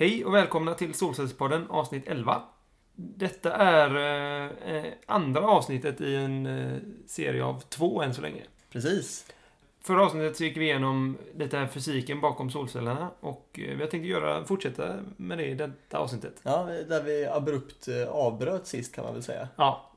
Hej och välkomna till Solcellspodden avsnitt 11. Detta är eh, eh, andra avsnittet i en eh, serie av två än så länge. Precis. Förra avsnittet så gick vi igenom lite här fysiken bakom solcellerna och eh, vi har tänkt göra, fortsätta med det i detta avsnittet. Ja, där vi abrupt eh, avbröt sist kan man väl säga. Ja.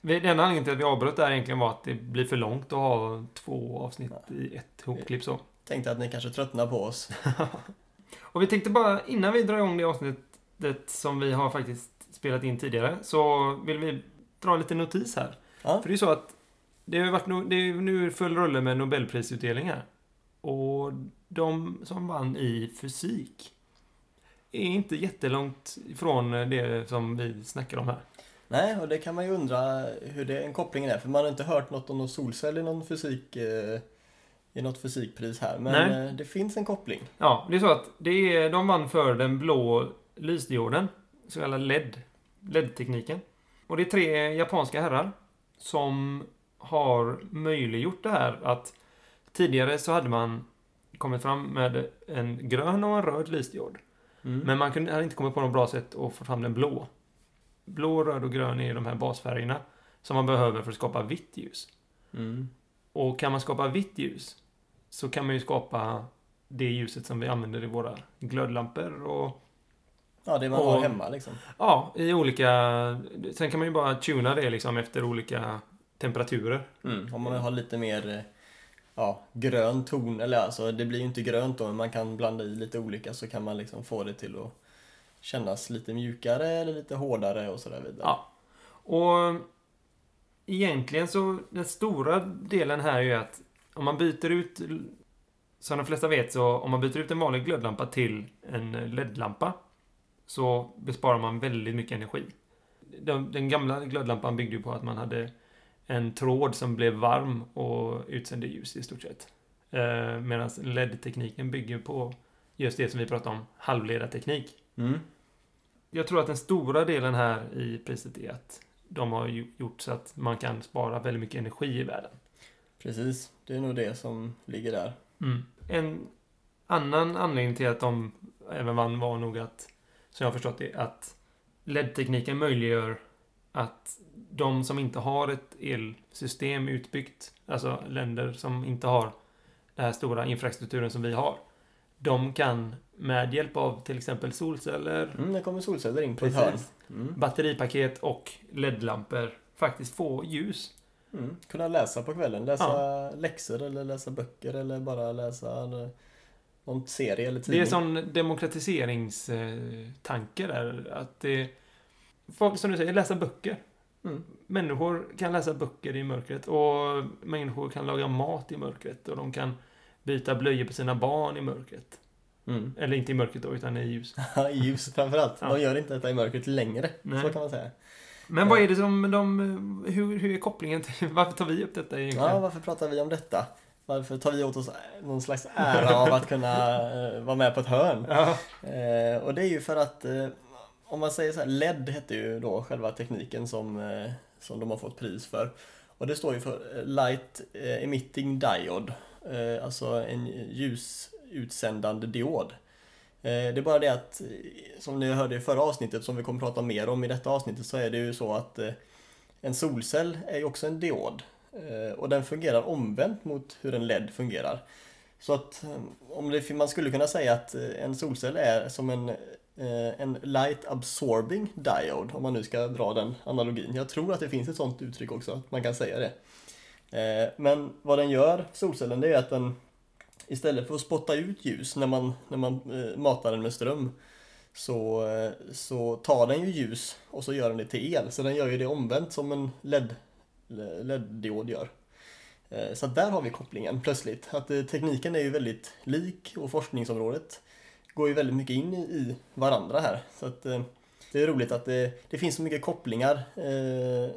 Vi- Den anledningen till att vi avbröt där egentligen var att det blir för långt att ha två avsnitt i ett hopklipp så. Tänkte att ni kanske tröttnar på oss. Och vi tänkte bara, innan vi drar igång det avsnittet som vi har faktiskt spelat in tidigare, så vill vi dra lite notis här. Ja, För det är så att det har ju varit no, det är nu full rulle med Nobelprisutdelningar. Och de som vann i fysik är inte jättelångt ifrån det som vi snackar om här. nej, och det kan man ju undra hur det en kopplingen är. För man har inte hört något om någon solcell i någon fysik, eh, i något fysikpris här. Men Nej. eh, det finns en koppling. Ja, det är så att det är, de vann för den blå lysdioden, så kallad LED, LED-tekniken. Och det är tre japanska herrar som har möjliggjort det här att tidigare så hade man kommit fram med en grön och en röd lysdiod. Mm. Men man kunde, hade inte kommit på något bra sätt att få fram den blå. Blå, röd och grön är de här basfärgerna som man behöver för att skapa vitt ljus. Mm. Och kan man skapa vitt ljus så kan man ju skapa det ljuset som vi använder i våra glödlampor och Ja, det man Och- har hemma liksom. ja, i olika... Sen kan man ju bara tuna det liksom efter olika temperaturer. Mm. Om man har lite mer eh, ja, grön ton, eller alltså det blir ju inte grönt då, men man kan blanda i lite olika så kan man liksom få det till att kännas lite mjukare eller lite hårdare och sådär vidare. Ja. Och egentligen så, den stora delen här är ju att om man byter ut, som de flesta vet så, om man byter ut en vanlig glödlampa till en LED-lampa så besparar man väldigt mycket energi. Den, den gamla glödlampan byggde ju på att man hade en tråd som blev varm och utsände ljus i stort sett. Eh, Medan LED-tekniken bygger på just det som vi pratade om, halvledarteknik. Mm. Jag tror att den stora delen här i priset är att de har gjort så att man kan spara väldigt mycket energi i världen. Precis, det är nog det som ligger där. En annan anledning till att de även vann var nog att, som jag har förstått det, att LED-tekniken möjliggör att de som inte har ett elsystem utbyggt, alltså länder som inte har den här stora infrastrukturen som vi har, de kan med hjälp av till exempel solceller, Mm, det kommer solceller in på ett hörn. Mm. batteripaket och LED-lampor faktiskt få ljus. Mm. Kunna läsa på kvällen, läsa läxor eller läsa böcker eller bara läsa en- någon serie eller Det tidning. är sån demokratiseringstanke där. Att det, folk, som du säger, läsa böcker. Mm. Människor kan läsa böcker i mörkret och människor kan laga mat i mörkret och de kan byta blöjor på sina barn i mörkret. Mm. Eller inte i mörkret då, utan i ljus. I ljus framförallt. Ja. De gör inte detta i mörkret längre, Nej. så kan man säga. Men vad är det som de... Hur, hur är kopplingen till... Varför tar vi upp detta egentligen? Ja, varför pratar vi om detta? Varför tar vi åt oss någon slags ära av att kunna eh, vara med på ett hörn? Ja. Eh, och det är ju för att eh, om man säger så här, LED hette ju då själva tekniken som, eh, som de har fått pris för. Och det står ju för eh, Light eh, Emitting Diode, eh, alltså en ljusutsändande diod. Eh, det är bara det att, eh, som ni hörde i förra avsnittet, som vi kommer prata mer om i detta avsnittet, så är det ju så att eh, en solcell är ju också en diod. Och den fungerar omvänt mot hur en LED fungerar. Så att om det, man skulle kunna säga att en solcell är som en, en light absorbing diode, om man nu ska dra den analogin. Jag tror att det finns ett sånt uttryck också, att man kan säga det. Men vad den gör, solcellen, det är att den istället för att spotta ut ljus när man, när man eh, matar den med ström så, eh, så tar den ju ljus och så gör den det till el. Så den gör ju det omvänt som en LED, LED gör. Eh, Så där har vi kopplingen plötsligt. Att eh, tekniken är ju väldigt lik och forskningsområdet går ju väldigt mycket in i, i varandra här. Så att eh, det är roligt att det, det finns så mycket kopplingar eh,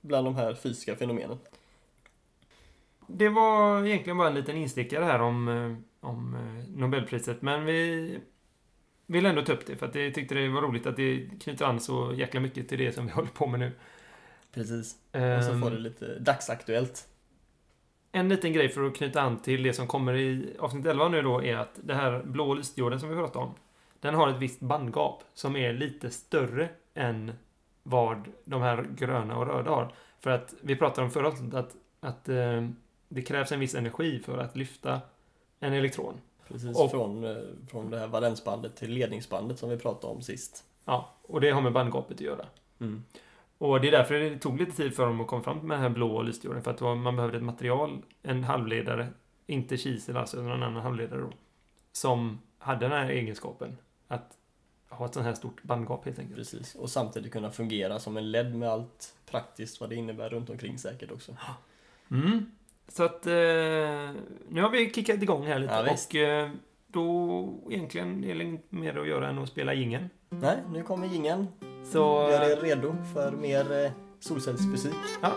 bland de här fysiska fenomenen. Det var egentligen bara en liten instickare här om, eh, om eh, Nobelpriset, men vi vill ändå ta upp det för att jag tyckte det var roligt att det knyter an så jäkla mycket till det som vi håller på med nu. Precis. Och så Ehm, får det lite dagsaktuellt. En liten grej för att knyta an till det som kommer i avsnitt 11 nu då är att det här blå lysdioden som vi pratade om. den har ett visst bandgap som är lite större än vad de här gröna och röda har. För att vi pratade om förra avsnittet att, att eh, det krävs en viss energi för att lyfta en elektron. Precis, Och- från, eh, från det här valensbandet till ledningsbandet som vi pratade om sist. Ja, och det har med bandgapet att göra. Och det är därför det tog lite tid för dem att komma fram med den här blå lysdioden. För att var- man behövde ett material, en halvledare, inte kisel alltså, utan en annan halvledare då. Som hade den här egenskapen. Att ha ett sånt här stort bandgap helt enkelt. Precis, och samtidigt kunna fungera som en LED med allt praktiskt vad det innebär runt omkring säkert också. Mm. Så att eh, nu har vi kickat igång här lite Ja, och eh, då egentligen är det inget mer att göra än att spela ingen. Nej, nu kommer jingeln. Så Gör er redo för mer eh, solcellsfysik. ja,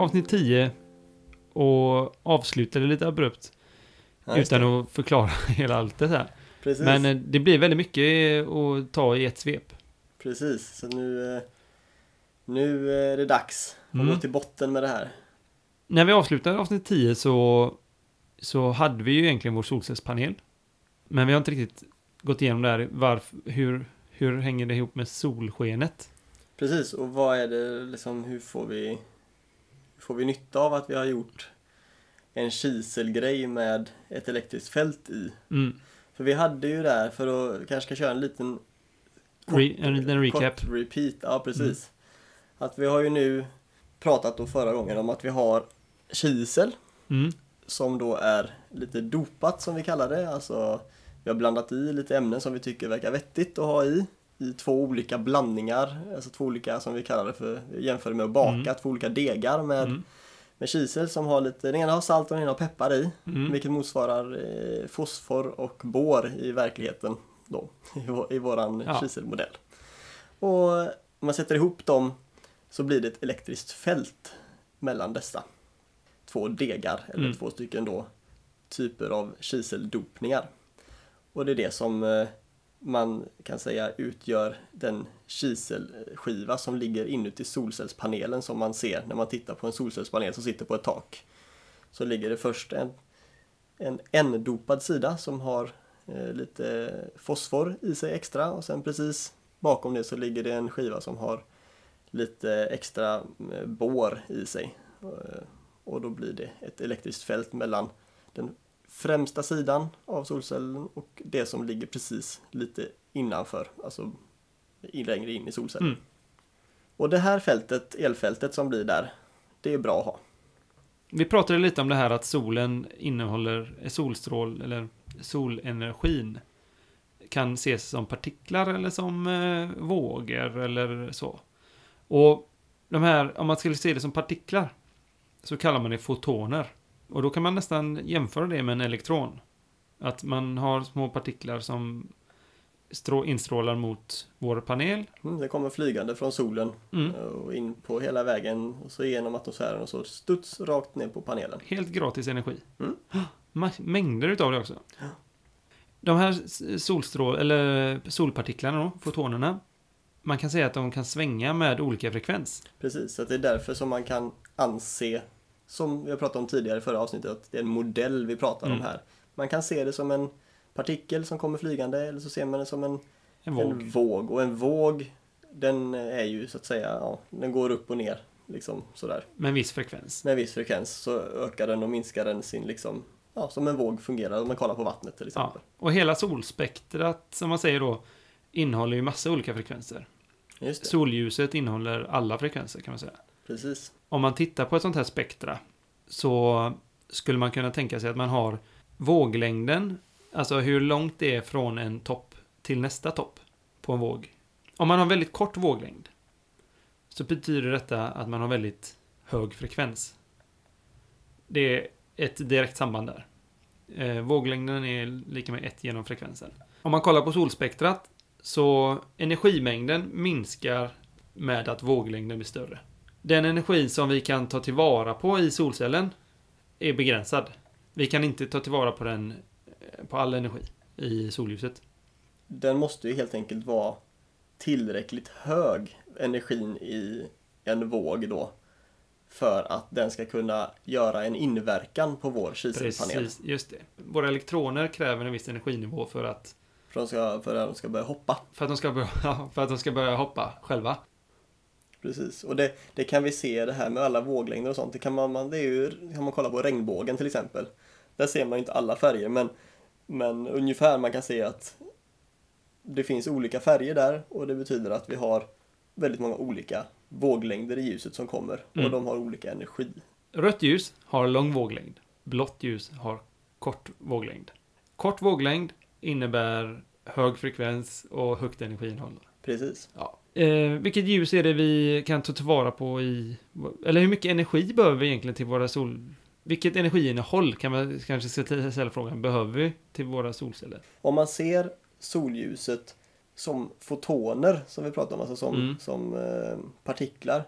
avsnitt 10 och avslutade lite abrupt Ja, utan det. att förklara hela allt det här. Precis, Men eh, det blir väldigt mycket att ta i ett svep. precis. Så nu, eh, nu är det dags att Mm. gå till botten med det här. När vi avslutade avsnitt 10 så, så hade vi ju egentligen vår solcellspanel. Men vi har inte riktigt gått igenom det här. Varf, hur, hur hänger det ihop med solskenet? Precis, och vad är det liksom, hur får vi, får vi nytta av att vi har gjort en kiselgrej med ett elektriskt fält i? Mm. För vi hade ju där, för att kanske ska köra en liten Re, en liten recap. Kort repeat, ja precis. Att vi har ju nu pratat då förra gången om att vi har kisel Mm. som då är lite dopat som vi kallar det. Alltså vi har blandat i lite ämnen som vi tycker verkar vettigt att ha i. I två olika blandningar, alltså två olika som vi kallar det för, jämför med att baka, Mm. två olika degar med, Mm. med kisel som har lite, den ena har salt och den ena har peppar i. Mm. Vilket motsvarar eh, fosfor och bor i verkligheten då, i, vår, i våran Ja. kiselmodell. Och om man sätter ihop dem så blir det ett elektriskt fält mellan dessa två degar, eller Mm. två stycken då typer av kiseldopningar. Och det är det som eh, man kan säga utgör den kiselskiva som ligger inuti solcellspanelen som man ser när man tittar på en solcellspanel som sitter på ett tak. Så ligger det först en, en N-dopad sida som har eh, lite fosfor i sig extra och sen precis bakom det så ligger det en skiva som har lite extra eh, bor i sig. Eh, och då blir det ett elektriskt fält mellan den främsta sidan av solcellen och det som ligger precis lite innanför, alltså längre in i solcellen. Mm. Och det här fältet, elfältet som blir där, det är bra att ha. Vi pratade lite om det här att solen innehåller solstrål eller solenergin kan ses som partiklar eller som eh, vågor eller så. Och de här, om man skulle se det som partiklar så kallar man det fotoner. Och då kan man nästan jämföra det med en elektron. Att man har små partiklar som strå, instrålar mot vår panel. Mm, det kommer flygande från solen Mm. och in på hela vägen och så genom atmosfären och så studs rakt ner på panelen. Helt gratis energi. Mm. Mängder utav det också. De här solstrål, eller solpartiklarna då, fotonerna. Man kan säga att de kan svänga med olika frekvens. Precis, så att det är därför som man kan anse, som har pratat om tidigare i förra avsnittet, att det är en modell vi pratar Mm. om här. Man kan se det som en partikel som kommer flygande eller så ser man det som en, En våg. en våg. Och en våg, den är ju så att säga, ja, den går upp och ner liksom sådär. Med en viss frekvens. Med en viss frekvens så ökar den och minskar den sin liksom, ja, som en våg fungerar om man kollar på vattnet till Ja. exempel. Och hela solspektrat, som man säger då, innehåller ju massa olika frekvenser. Solljuset innehåller alla frekvenser kan man säga precis. Om man tittar på ett sånt här spektra så skulle man kunna tänka sig att man har våglängden, alltså hur långt det är från en topp till nästa topp på en våg. Om man har väldigt kort våglängd så betyder detta att man har väldigt hög frekvens. Det är ett direkt samband där. Eh, våglängden är lika med 1 genom frekvensen. Om man kollar på solspektrat så energimängden minskar med att våglängden blir större. Den energi som vi kan ta tillvara på i solcellen är begränsad. Vi kan inte ta tillvara på den på all energi i solljuset. Den måste ju helt enkelt vara tillräckligt hög energin i en våg då för att den ska kunna göra en inverkan på vår kiselpanel. Precis, just det. Våra elektroner kräver en viss energinivå för att, För, att de ska, för att de ska börja hoppa. för att, de, ska börja, ja, för att de ska börja hoppa själva. Precis, och det, det kan vi se det här med alla våglängder och sånt. Det kan man, man, det är ju, kan man kolla på regnbågen till exempel. Där ser man ju inte alla färger men, men ungefär man kan se att det finns olika färger där och det betyder att vi har väldigt många olika våglängder i ljuset som kommer och Mm. de har olika energi. Rött ljus har lång våglängd. Blått ljus har kort våglängd. Kort våglängd innebär hög frekvens och högt energiinnehåll. Precis. Ja. Eh, vilket ljus är det vi kan ta tillvara på i... Eller hur mycket energi behöver vi egentligen till våra sol... Vilket energiinnehåll kan man kanske ställa frågan, behöver vi till våra solceller? Om man ser solljuset som fotoner som vi pratar om, alltså som, Mm. som eh, partiklar.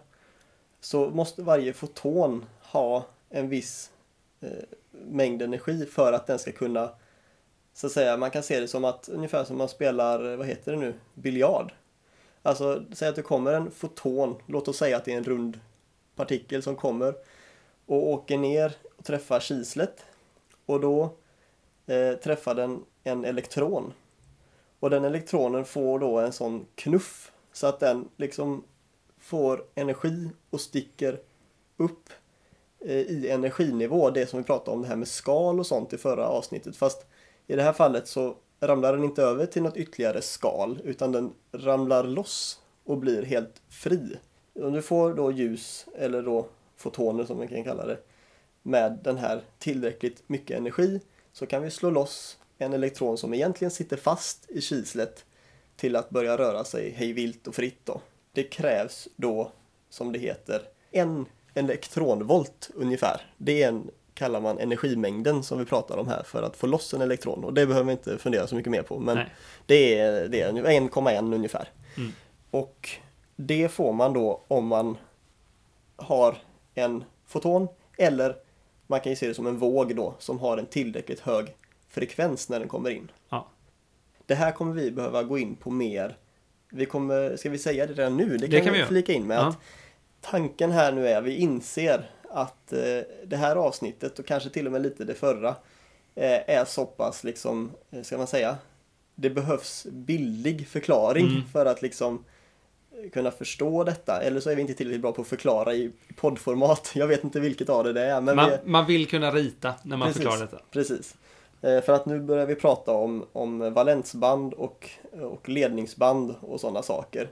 Så måste varje foton ha en viss eh, mängd energi för att den ska kunna så att säga, man kan se det som att ungefär som man spelar, vad heter det nu, biljard. Alltså, säg att det kommer en foton, låt oss säga att det är en rund partikel som kommer och åker ner och träffar kislet. Och då eh, träffar den en elektron. Och den elektronen får då en sån knuff så att den liksom får energi och sticker upp eh, i energinivå. Det som vi pratade om det här med skal och sånt i förra avsnittet. Fast i det här fallet så ramlar den inte över till något ytterligare skal utan den ramlar loss och blir helt fri. Om du får då ljus eller då fotoner som man kan kalla det med den här tillräckligt mycket energi så kan vi slå loss en elektron som egentligen sitter fast i kislet till att börja röra sig hej vilt och fritt då. Det krävs då, som det heter, en elektronvolt ungefär. Det är en, kallar man energimängden som vi pratar om här för att få loss en elektron. Och det behöver vi inte fundera så mycket mer på. Men Nej. det är, det är 1,1 ungefär. Mm. Och det får man då om man har en foton eller man kan ju se det som en våg då som har en tillräckligt hög frekvens när den kommer in. Ja. Det här kommer vi behöva gå in på mer. Vi kommer, ska vi säga det redan nu? Det kan, Det kan vi vi flika in med Ja. att tanken här nu är, vi inser att eh, det här avsnittet och kanske till och med lite det förra eh, är så pass liksom, eh, ska man säga, det behövs billig förklaring Mm. för att liksom kunna förstå detta. Eller så är vi inte tillräckligt bra på att förklara i poddformat. Jag vet inte vilket av det det är. Men Man, vi, man vill kunna rita när man Precis. förklarar detta. Precis. För att nu börjar vi prata om, om valensband och, och ledningsband och sådana saker.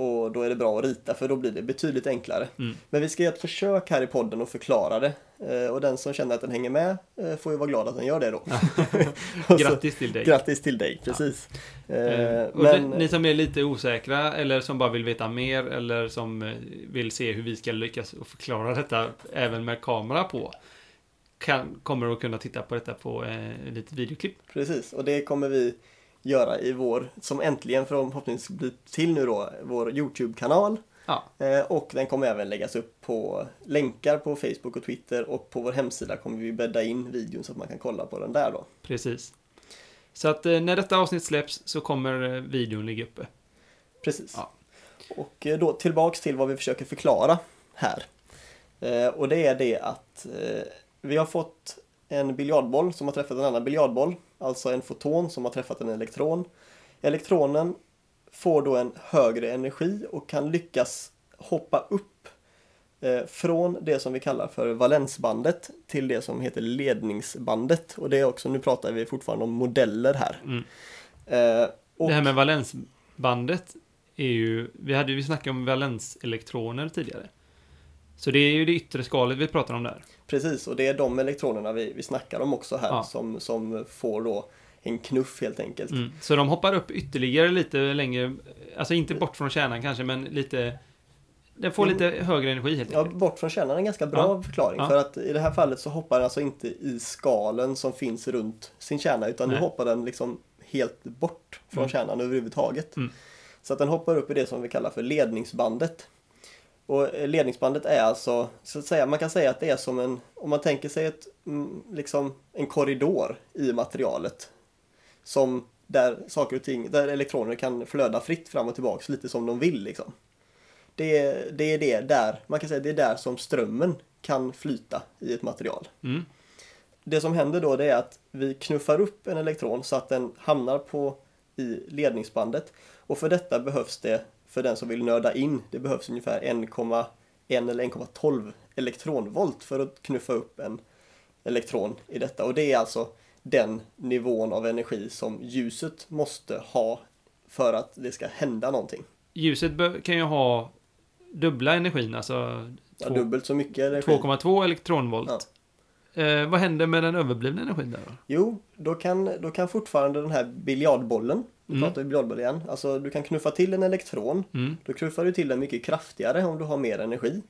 Och då är det bra att rita för då blir det betydligt enklare. Mm. Men vi ska göra ett försök här i podden att förklara det. Eh, Och den som känner att den hänger med eh, får ju vara glad att den gör det då. Och Grattis till dig. Grattis till dig, precis. Eh, Eh, och Men ni, som är lite osäkra eller som bara vill veta mer eller som vill se hur vi ska lyckas och förklara detta även med kamera på kan, kommer att kunna titta på detta på eh, lite videoklipp. precis, och det kommer vi göra i vår, som äntligen förhoppningsvis blir till nu då, vår YouTube-kanal. Ja, Eh, Och den kommer även läggas upp på länkar på Facebook och Twitter och på vår hemsida kommer vi bädda in videon så att man kan kolla på den där då. precis. Så att eh, när detta avsnitt släpps så kommer eh, videon ligga uppe. Precis. Ja. Och då tillbaks till vad vi försöker förklara här. Och det är det att vi har fått en biljardboll som har träffat en annan biljardboll, alltså en foton som har träffat en elektron. Elektronen får då en högre energi och kan lyckas hoppa upp eh, från det som vi kallar för valensbandet till det som heter ledningsbandet. Och det är också, nu pratar vi fortfarande om modeller här. Mm. Eh, och, Det här med valensbandet är ju, vi hade ju snackat om valenselektroner tidigare. Så det är ju det yttre skalet vi pratar om där. Precis, och det är de elektronerna vi, vi snackar om också här Ja. som, som får då en knuff helt enkelt. Mm. Så de hoppar upp ytterligare lite längre, alltså inte bort från kärnan kanske, men lite... Den får Jo. lite högre energi helt Ja, enkelt. bort från kärnan är en ganska bra Ja. förklaring. Ja. För att i det här fallet så hoppar den alltså inte i skalen som finns runt sin kärna utan nu Nej. hoppar den liksom helt bort från Mm. kärnan överhuvudtaget. Mm. Så att den hoppar upp i det som vi kallar för ledningsbandet. Och ledningsbandet är alltså, så att säga, man kan säga att det är som en, om man tänker sig ett, mm, liksom en korridor i materialet. som där saker och ting, där elektroner kan flöda fritt fram och tillbaks lite som de vill liksom. Det, är- det är det där, man kan säga det är där som strömmen kan flyta i ett material. Mm. Det som händer då det är att vi knuffar upp en elektron så att den hamnar på i ledningsbandet. Och för detta behövs det, för den som vill nörda in, det behövs ungefär 1,1 eller 1,12 elektronvolt för att knuffa upp en elektron i detta. Och det är alltså den nivån av energi som ljuset måste ha för att det ska hända någonting. Ljuset kan ju ha dubbla energin, alltså Ja, dubbelt så mycket energi. 2,2 elektronvolt. Eh, vad händer med den överblivna energin där då? Jo, då kan, då kan fortfarande den här biljardbollen, vi Mm. pratar ju biljardboll igen, alltså du kan knuffa till en elektron, Mm. då knuffar du till den mycket kraftigare om du har mer energi.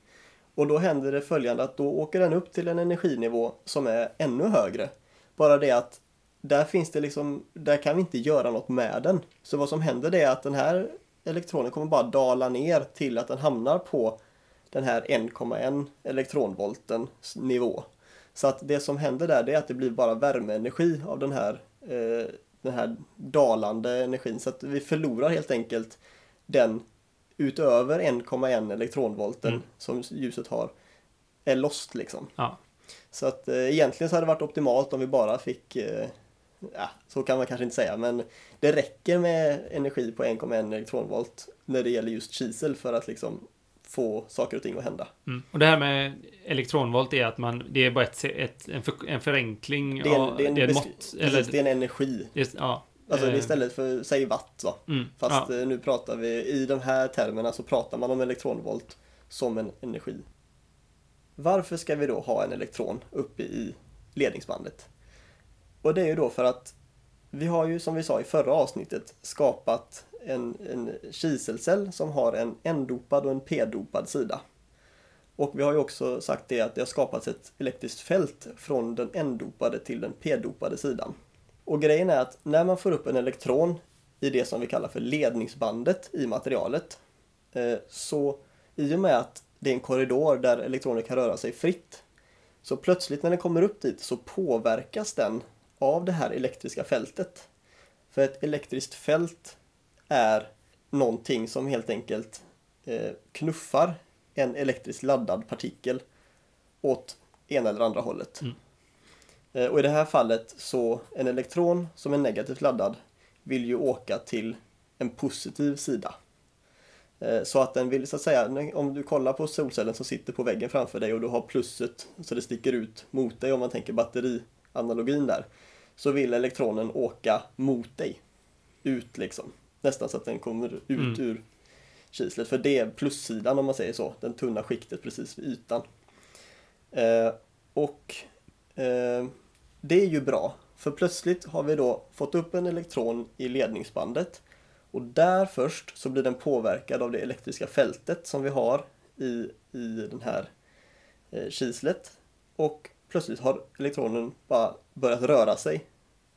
Och då händer det följande att då åker den upp till en energinivå som är ännu högre. Bara det att där finns det liksom, där kan vi inte göra något med den. Så vad som händer det är att den här elektronen kommer bara dala ner till att den hamnar på den här 1,1 elektronvoltens nivå. Så att det som händer där det är att det blir bara värmeenergi av den här, eh, den här dalande energin. Så att vi förlorar helt enkelt den utöver 1,1 elektronvolten Mm. som ljuset har är lost liksom. Ja. Så att eh, egentligen så hade det varit optimalt om vi bara fick, eh, ja, så kan man kanske inte säga, men det räcker med energi på 1,1 elektronvolt när det gäller just kisel för att liksom få saker och ting att hända. Mm. Och det här med elektronvolt är att man, det är bara ett, ett, en, för, en förenkling Det är en, av, det är en, det är beskri- mått. precis, Eller, det är en energi. är, ja. Alltså eh, istället för, säg watt så. mm, Fast ja. eh, nu pratar vi, i de här termerna så pratar man om elektronvolt som en energi. Varför ska vi då ha en elektron uppe i ledningsbandet? Och det är ju då för att vi har ju som vi sa i förra avsnittet skapat en, en kiselcell som har en N-dopad och en P-dopad sida. Och vi har ju också sagt det att det har skapats ett elektriskt fält från den N-dopade till den P-dopade sidan. Och grejen är att när man får upp en elektron i det som vi kallar för ledningsbandet i materialet eh, så i och med att det är en korridor där elektroner kan röra sig fritt så plötsligt när den kommer upp dit så påverkas den av det här elektriska fältet. För ett elektriskt fält är någonting som helt enkelt eh, knuffar en elektriskt laddad partikel åt ena eller andra hållet. Mm. Eh, Och i det här fallet så en elektron som är negativt laddad vill ju åka till en positiv sida. Eh, Så att den vill, så att säga, om du kollar på solcellen som sitter på väggen framför dig och du har plusset så det sticker ut mot dig om man tänker batterianalogin där. Så vill elektronen åka mot dig. Ut liksom. Nästan så att den kommer ut Mm. ur kislet. För det är plussidan om man säger så. Den tunna skiktet precis vid ytan. Eh, och eh, det är ju bra. För plötsligt har vi då fått upp en elektron i ledningsbandet. Och där först så blir den påverkad av det elektriska fältet som vi har i, i den här eh, kislet. Och plötsligt har elektronen bara börjat röra sig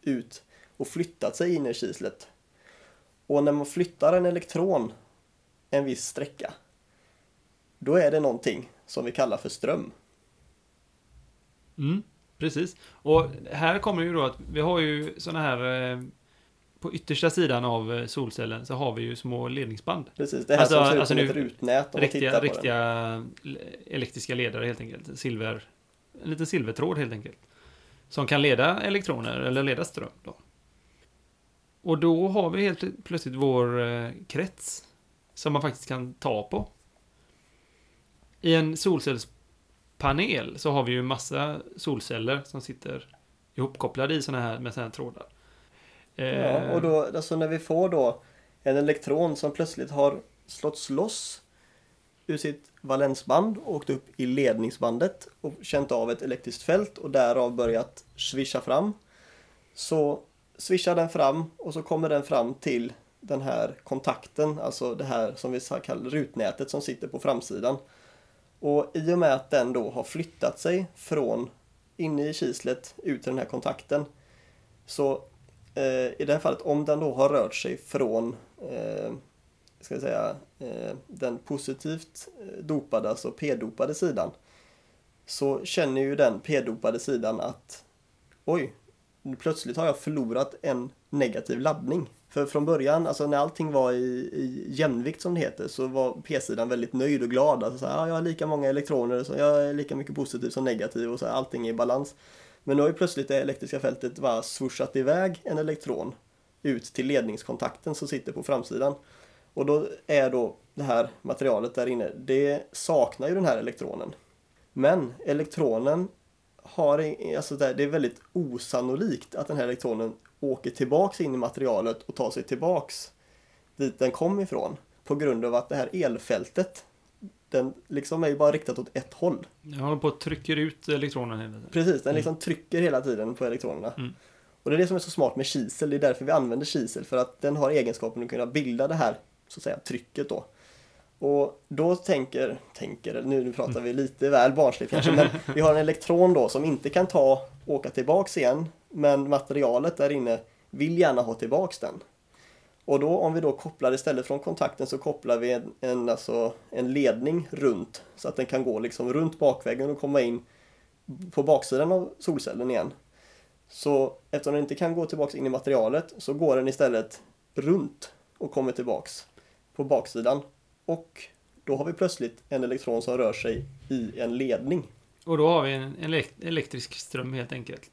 ut och flyttat sig in i kislet. Och när man flyttar en elektron en viss sträcka då är det någonting som vi kallar för ström. Mm, precis. Och här kommer ju då att vi har ju såna här eh, på yttersta sidan av eh, solcellen så har vi ju små ledningsband. Precis, det här Alltså- som ser ut alltså som ett rutnät om man Riktiga, tittar på den. riktiga l- elektriska ledare helt enkelt. Silver, en liten silvertråd helt enkelt. Som kan leda elektroner eller leda ström. Då. Och då har vi helt plötsligt vår eh, krets som man faktiskt kan ta på. I en solcellspanel så har vi ju massa solceller som sitter ihopkopplade i sådana här med sådana här trådar. Ja, och då, alltså när vi får då en elektron som plötsligt har slått loss ur sitt valensband och åkt upp i ledningsbandet och känt av ett elektriskt fält och därav börjat svischa fram. Så swishar den fram och så kommer den fram till den här kontakten, alltså det här som vi kallar rutnätet som sitter på framsidan. Och i och med att den då har flyttat sig från inne i kislet ut till den här kontakten så eh, i det här fallet om den då har rört sig från eh, ska jag säga, eh, den positivt eh, dopade, alltså p-dopade sidan så känner ju den p-dopade sidan att oj, plötsligt har jag förlorat en negativ laddning. För från början, alltså när allting var i, i jämvikt som det heter, så var p-sidan väldigt nöjd och glad. Alltså så här, ja, jag har lika många elektroner, så jag är lika mycket positiv som negativ och så här, allting är i balans. Men nu har ju plötsligt det elektriska fältet bara swooshat iväg en elektron ut till ledningskontakten som sitter på framsidan. Och då är då det här materialet där inne, det saknar ju den här elektronen. Men elektronen har, alltså det är väldigt osannolikt att den här elektronen åker tillbaks in i materialet och tar sig tillbaks dit den kom ifrån. På grund av att det här elfältet, den liksom är ju bara riktat åt ett håll. Den håller på att trycker ut elektronerna hela tiden. Precis, den liksom mm. trycker hela tiden på elektronerna. Mm. Och det är det som är så smart med kisel, det är därför vi använder kisel, för att den har egenskapen att kunna bilda det här, så att säga, trycket då. Och då tänker, tänker nu, nu pratar vi lite väl barnsligt kanske, men vi har en elektron då som inte kan ta, åka tillbaks igen, men materialet där inne vill gärna ha tillbaks den. Och då om vi då kopplar istället från kontakten så kopplar vi en, en, alltså, en ledning runt så att den kan gå liksom runt bakväggen och komma in på baksidan av solcellen igen. Så eftersom den inte kan gå tillbaks in i materialet så går den istället runt och kommer tillbaks på baksidan. Och då har vi plötsligt en elektron som rör sig i en ledning. Och då har vi en elektrisk ström helt enkelt.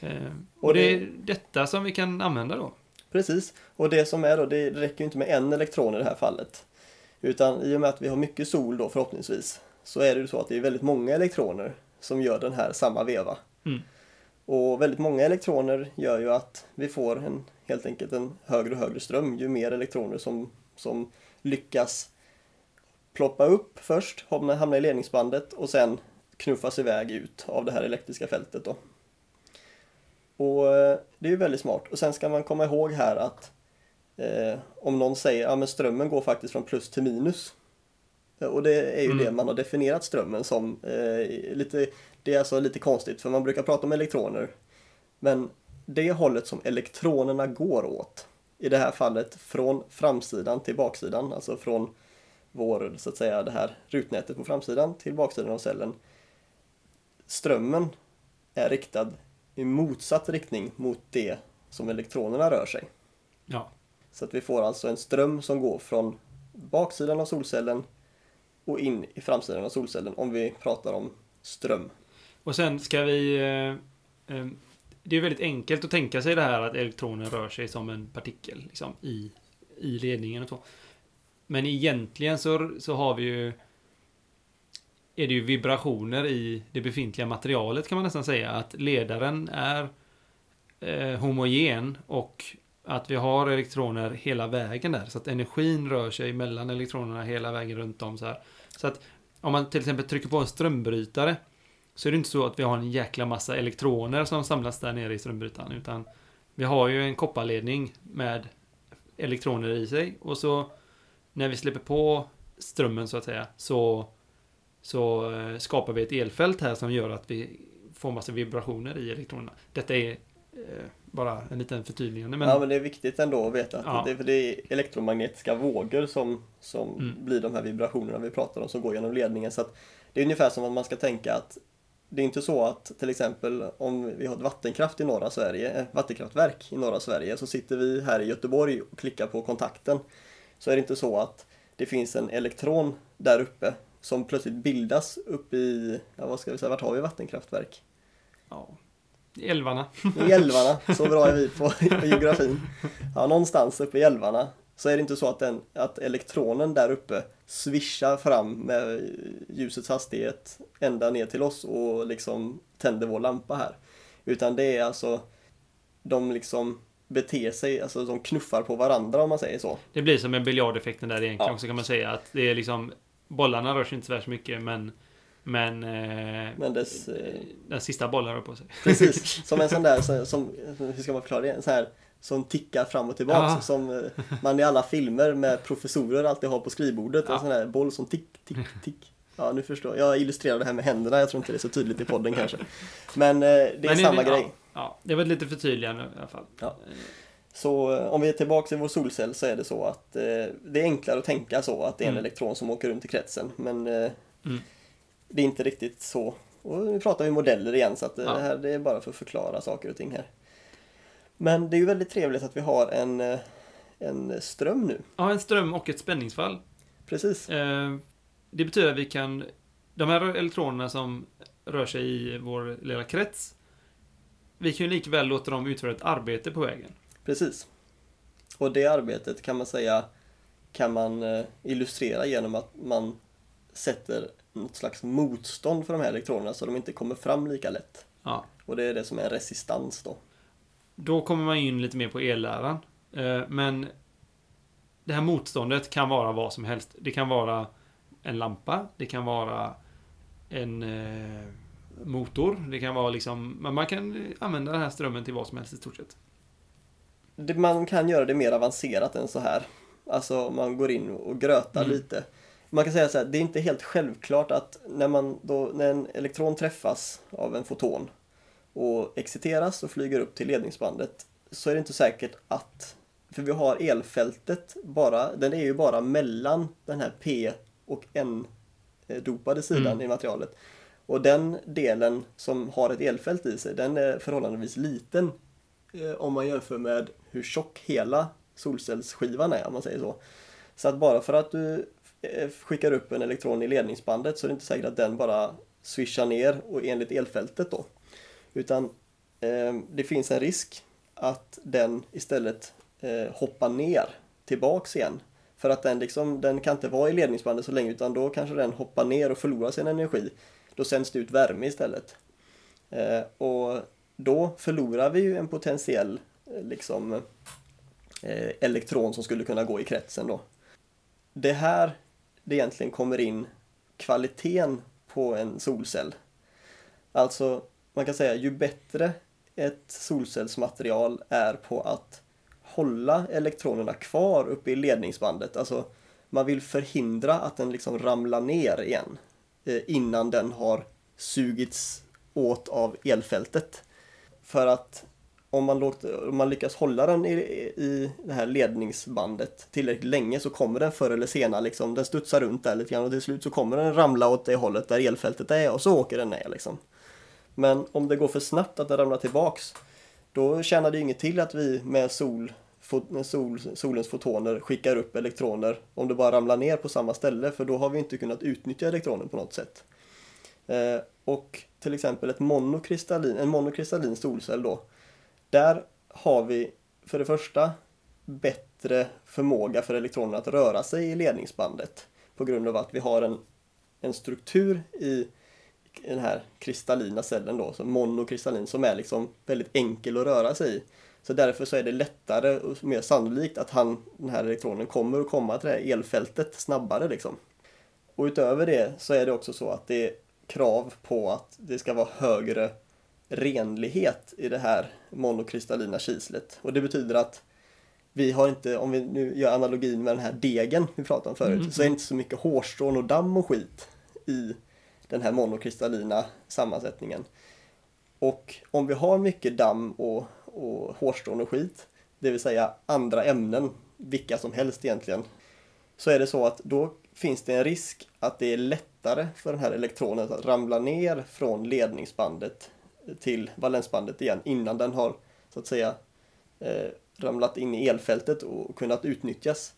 Eh, och det är detta som vi kan använda då? Precis, och det som är då, det räcker ju inte med en elektron i det här fallet. Utan i och med att vi har mycket sol då förhoppningsvis, så är det ju så att det är väldigt många elektroner som gör den här samma veva. Mm. Och väldigt många elektroner gör ju att vi får en, helt enkelt en högre och högre ström ju mer elektroner som, som lyckas ploppa upp först, hamna, i ledningsbandet och sen knuffas iväg ut av det här elektriska fältet då. Och eh, det är ju väldigt smart. Och sen ska man komma ihåg här att eh, om någon säger att ja, strömmen går faktiskt från plus till minus. Och det är ju mm. det man har definierat strömmen som. Eh, lite, det är alltså lite konstigt för man brukar prata om elektroner. Men det hållet som elektronerna går åt, i det här fallet från framsidan till baksidan, alltså från vår, så att säga, det här rutnätet på framsidan till baksidan av cellen. Strömmen är riktad i motsatt riktning mot det som elektronerna rör sig. Ja. Så att vi får alltså en ström som går från baksidan av solcellen och in i framsidan av solcellen om vi pratar om ström. Och sen ska vi... Eh, eh, det är väldigt enkelt att tänka sig det här att elektroner rör sig som en partikel liksom, i, i ledningen och så. Men egentligen så, så har vi ju är det ju vibrationer i det befintliga materialet kan man nästan säga. Att ledaren är eh, homogen och att vi har elektroner hela vägen där. Så att energin rör sig mellan elektronerna hela vägen runt om så här. Så att om man till exempel trycker på en strömbrytare så är det inte så att vi har en jäkla massa elektroner som samlas där nere i strömbrytaren. Utan vi har ju en kopparledning med elektroner i sig och så när vi släpper på strömmen så att säga så så eh, skapar vi ett elfält här som gör att vi får massa vibrationer i elektronerna. Detta är eh, bara en liten förtydligande. Men... Ja, men det är viktigt ändå att veta att ja. det, det, är elektromagnetiska vågor som, som mm. blir de här vibrationerna vi pratar om som går genom ledningen. Så Det är ungefär som att man ska tänka att det är inte så att till exempel om vi har ett vattenkraft i norra Sverige, ett vattenkraftverk i norra Sverige, så sitter vi här i Göteborg och klickar på kontakten. Så är det inte så att det finns en elektron där uppe som plötsligt bildas uppe i, ja vad ska vi säga, vart har vi vattenkraftverk? Ja, i älvarna. I älvarna, så bra är vi på, på geografin. Ja, någonstans uppe i älvarna så är det inte så att, den, att elektronen där uppe svischar fram med ljusets hastighet ända ner till oss och liksom tänder vår lampa här. Utan det är alltså, de liksom beter sig, alltså de knuffar på varandra om man säger så. Det blir som en biljardeffekten där egentligen ja. också kan man säga att det är liksom bollarna rör sig inte så värst mycket men men, eh, men dess, eh, den sista bollen rör på sig. Precis, som en sån där, som, hur ska man förklara det? Så här, som tickar fram och tillbaka. Ja. Som eh, man i alla filmer med professorer alltid har på skrivbordet. Ja. En sån där boll som tick, tick, tick. Ja, nu förstår jag. Jag illustrerar det här med händerna. Jag tror inte det är så tydligt i podden kanske. Men eh, det är Men samma det, grej. Ja, ja, det var lite förtydligande i alla fall. Ja. Så eh, om vi är tillbaka i vår solcell så är det så att eh, det är enklare att tänka så att det är en mm. elektron som åker runt i kretsen. Men eh, mm. det är inte riktigt så. Och nu pratar vi modeller igen så att ja. det här det är bara för att förklara saker och ting här. Men det är ju väldigt trevligt att vi har en, eh, en ström nu. Ja, en ström och ett spänningsfall. Precis. Eh, det betyder att vi kan... De här elektronerna som rör sig i vår lilla krets, vi kan ju likväl låta dem utföra ett arbete på vägen. Precis. Och det arbetet kan man säga kan man eh, illustrera genom att man sätter något slags motstånd för de här elektronerna så de inte kommer fram lika lätt. Ja. Och det är det som är resistans då. Då kommer man in lite mer på elläran. Eh, Men det här motståndet kan vara vad som helst. Det kan vara en lampa, det kan vara en eh, motor, det kan vara liksom... Men man kan använda den här strömmen till vad som helst i stort sett. Det, man kan göra det mer avancerat än så här. Alltså man går in och grötar Mm. lite. Man kan säga så här, det är inte helt självklart att när, man då, när en elektron träffas av en foton och exciteras och flyger upp till ledningsbandet så är det inte säkert att, för vi har elfältet bara, den är ju bara mellan den här P och N-dopade sidan Mm. i materialet. Och den delen som har ett elfält i sig, den är förhållandevis liten eh, om man jämför med hur tjock hela solcellsskivan är, om man säger så. Så att bara för att du eh, skickar upp en elektron i ledningsbandet så är det inte säkert att den bara swishar ner och enligt elfältet då. Utan eh, det finns en risk att den istället eh, hoppar ner tillbaks igen. För att den, liksom, den kan inte vara i ledningsbandet så länge utan då kanske den hoppar ner och förlorar sin energi. Då sänds det ut värme istället. Eh, och då förlorar vi ju en potentiell eh, liksom, eh, elektron som skulle kunna gå i kretsen då. Det här det egentligen kommer in kvaliteten på en solcell. Alltså, man kan säga ju bättre ett solcellsmaterial är på att hålla elektronerna kvar uppe i ledningsbandet. Alltså, man vill förhindra att den liksom ramlar ner igen Eh, innan den har sugits åt av elfältet. För att om man, låter, om man lyckas hålla den i, i det här ledningsbandet tillräckligt länge så kommer den förr eller senare, liksom, den studsar runt där lite grann och till slut så kommer den ramla åt det hållet där elfältet är och så åker den ner. Liksom. Men om det går för snabbt att den ramlar tillbaks då tjänar det ju inget till att vi med sol, sol, solens fotoner skickar upp elektroner om det bara ramlar ner på samma ställe för då har vi inte kunnat utnyttja elektronen på något sätt. Eh, och till exempel ett monokristallin, en monokristallin solcell då. Där har vi för det första bättre förmåga för elektronerna att röra sig i ledningsbandet på grund av att vi har en, en struktur i den här kristallina cellen då, så monokristallin, som är liksom väldigt enkel att röra sig i. Så därför så är det lättare och mer sannolikt att han, den här elektronen kommer att komma till det här elfältet snabbare liksom. Och utöver det så är det också så att det är krav på att det ska vara högre renlighet i det här monokristallina kislet. Och det betyder att vi har inte, om vi nu gör analogin med den här degen vi pratade om förut, Mm. så är det inte så mycket hårstrån och damm och skit i den här monokristallina sammansättningen. Och om vi har mycket damm och, och hårstrån och skit, det vill säga andra ämnen, vilka som helst egentligen, så är det så att då finns det en risk att det är lättare för den här elektronen att ramla ner från ledningsbandet till valensbandet igen innan den har så att säga eh, ramlat in i elfältet och kunnat utnyttjas.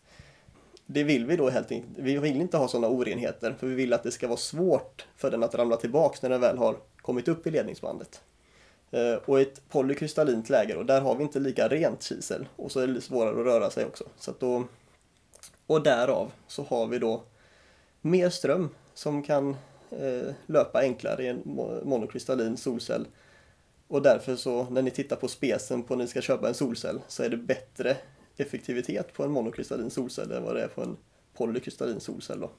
Det vill vi då helt enkelt. Vi vill inte ha sådana orenheter för vi vill att det ska vara svårt för den att ramla tillbaks när den väl har kommit upp i ledningsbandet. Eh, och i ett polykristallint läge då, där har vi inte lika rent kisel och så är det svårare att röra sig också. Så då, och därav så har vi då mer ström som kan eh, löpa enklare i en mo- monokristallin solcell. Och därför så när ni tittar på spesen på när ni ska köpa en solcell så är det bättre effektivitet på en monokristallin solcell än vad det är på en polykristallin solcell. Då.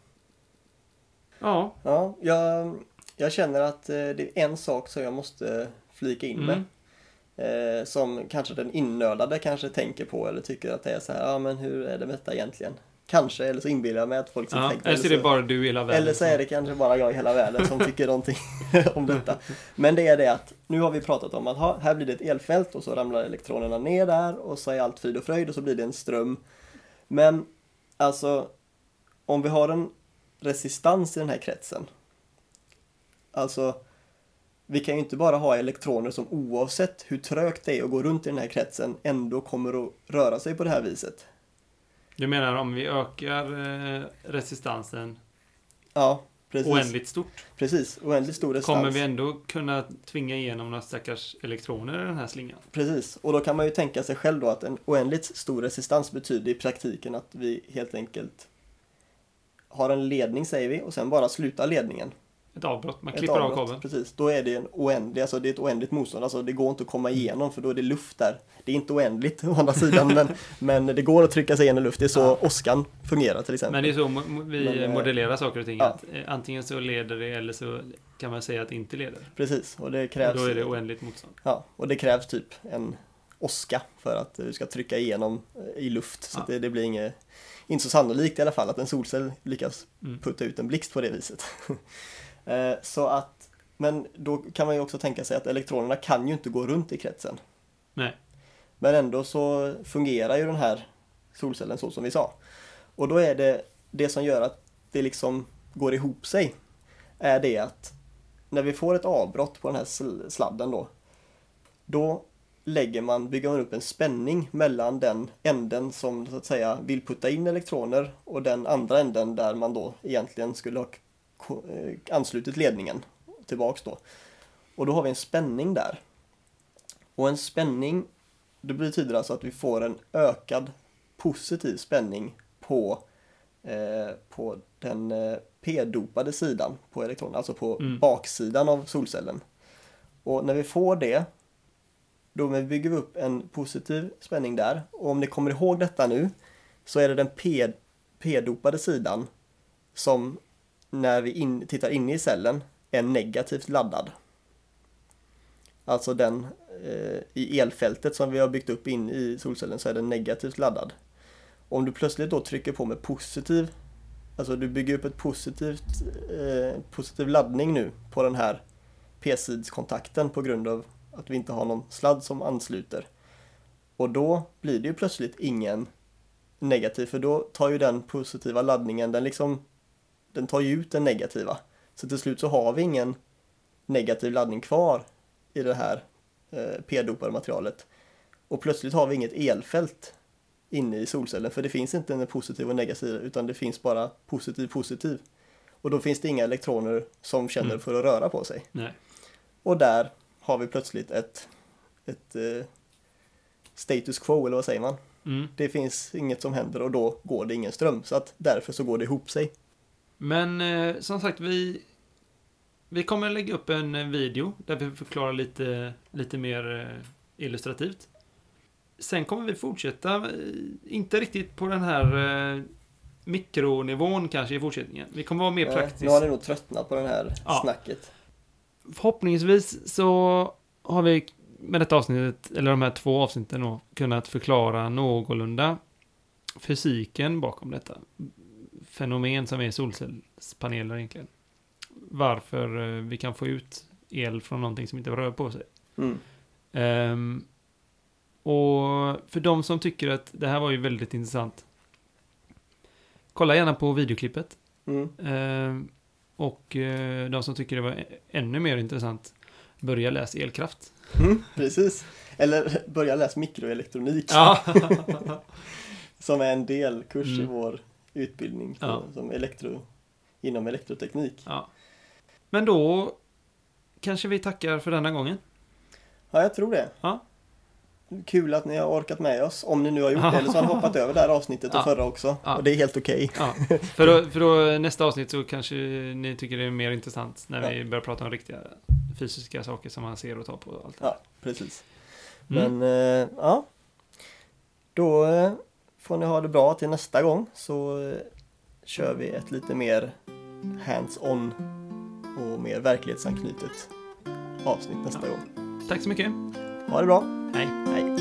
Ja. Ja, jag, jag känner att eh, det är en sak som jag måste flika in med. Mm. Eh, som kanske den innördade kanske tänker på eller tycker att det är så här, ja men hur är det med detta egentligen? Kanske, eller så inbillar jag mig att folk som ja. tänker Eller så är det bara du i hela världen. eller så är det kanske bara jag i hela världen som tycker någonting om detta. Men det är det att nu har vi pratat om att ha, här blir det ett elfält och så ramlar elektronerna ner där och så är allt frid och fröjd och så blir det en ström. Men alltså om vi har en resistans i den här kretsen. Alltså vi kan ju inte bara ha elektroner som oavsett hur trögt det är att gå runt i den här kretsen ändå kommer att röra sig på det här viset. Du menar om vi ökar eh, resistansen Ja, precis. oändligt stort? Precis, oändligt stor resistans. Kommer vi ändå kunna tvinga igenom några stackars elektroner i den här slingan? Precis, och då kan man ju tänka sig själv då att en oändligt stor resistans betyder i praktiken att vi helt enkelt har en ledning säger vi och sen bara slutar ledningen. Ett avbrott, man klipper av avbrott, kabeln. Precis, då är det en oändlig, alltså det är ett oändligt motstånd, alltså det går inte att komma igenom för då är det luft där. Det är inte oändligt å andra sidan men, men det går att trycka sig igenom luft, det är så Ja. åskan fungerar till exempel. Men det är så vi Men, eh, modellerar saker och ting. ja. Att, eh, antingen så leder det eller så kan man säga att det inte leder. Precis, och det Och krävs, då är det oändligt motstånd. ja, och det krävs typ en åska för att du ska trycka igenom eh, i luft. Så Ja. att det, det blir inget, inte så sannolikt i alla fall att en solcell lyckas Mm. putta ut en blixt på det viset. Eh, så att, men då kan man ju också tänka sig att elektronerna kan ju inte gå runt i kretsen. Nej. Men ändå så fungerar ju den här solcellen så som vi sa. Och då är det det som gör att det liksom går ihop sig är det att när vi får ett avbrott på den här sl- sladden då då lägger man, bygger man upp en spänning mellan den änden som så att säga vill putta in elektroner och den andra änden där man då egentligen skulle ha anslutit ledningen tillbaks då. Och då har vi en spänning där. Och en spänning, det betyder alltså att vi får en ökad positiv spänning på, eh, på den eh, p-dopade sidan på elektronen, alltså på Mm. baksidan av solcellen. Och när vi får det, då bygger vi upp en positiv spänning där. Och om ni kommer ihåg detta nu, så är det den p-dopade sidan som när vi in, tittar in i cellen är negativt laddad. Alltså den eh, i elfältet som vi har byggt upp in i solcellen så är den negativt laddad. Om du plötsligt då trycker på med positiv, alltså du bygger upp ett positivt, eh, positiv laddning nu på den här p-sidskontakten på grund av att vi inte har någon sladd som ansluter. Och då blir det ju plötsligt ingen negativ för då tar ju den positiva laddningen, den liksom den tar ju ut den negativa. Så till slut så har vi ingen negativ laddning kvar i det här eh, p-dopade materialet. Och plötsligt har vi inget elfält inne i solcellen för det finns inte en positiv och negativ utan det finns bara positiv positiv. Och då finns det inga elektroner som känner Mm. för att röra på sig. Nej. Och där har vi plötsligt ett, ett eh, status quo eller vad säger man? Mm. Det finns inget som händer och då går det ingen ström. Så att därför så går det ihop sig. Men eh, som sagt, vi, vi kommer lägga upp en eh, video där vi förklarar lite, lite mer eh, illustrativt. Sen kommer vi fortsätta, eh, inte riktigt på den här eh, mikronivån kanske i fortsättningen. Vi kommer vara mer Nej, praktiska. nu har ni nog tröttnat på den här Ja. snacket. Förhoppningsvis så har vi med detta avsnittet, eller de här två avsnitten då, kunnat förklara någorlunda fysiken bakom detta fenomen som är solcellspaneler egentligen. Varför eh, vi kan få ut el från någonting som inte rör på sig. Mm. Ehm, och för de som tycker att det här var ju väldigt intressant. Kolla gärna på videoklippet. Mm. Ehm, och eh, de som tycker det var ännu mer intressant, börja läsa elkraft. Mm, precis. Eller börja läsa mikroelektronik Ja. som är en delkurs i Mm. vår utbildning på, Ja. som elektro, inom elektroteknik. ja. Men då kanske vi tackar för denna gången. Ja, jag tror det. Ja. Kul att ni har orkat med oss, om ni nu har gjort det, eller så har ni hoppat över det här avsnittet och förra också. Och det är helt okej. Ja. För, då, för då nästa avsnitt så kanske ni tycker det är mer intressant när vi börjar prata om riktiga fysiska saker som man ser och tar på och allt det Ja, precis. Mm. Men eh, ja, då eh, får ni ha det bra till nästa gång så eh, kör vi ett lite mer hands-on och mer verklighetsanknutet avsnitt nästa Ja. gång. Tack så mycket. Ha det bra! Hej. Hej!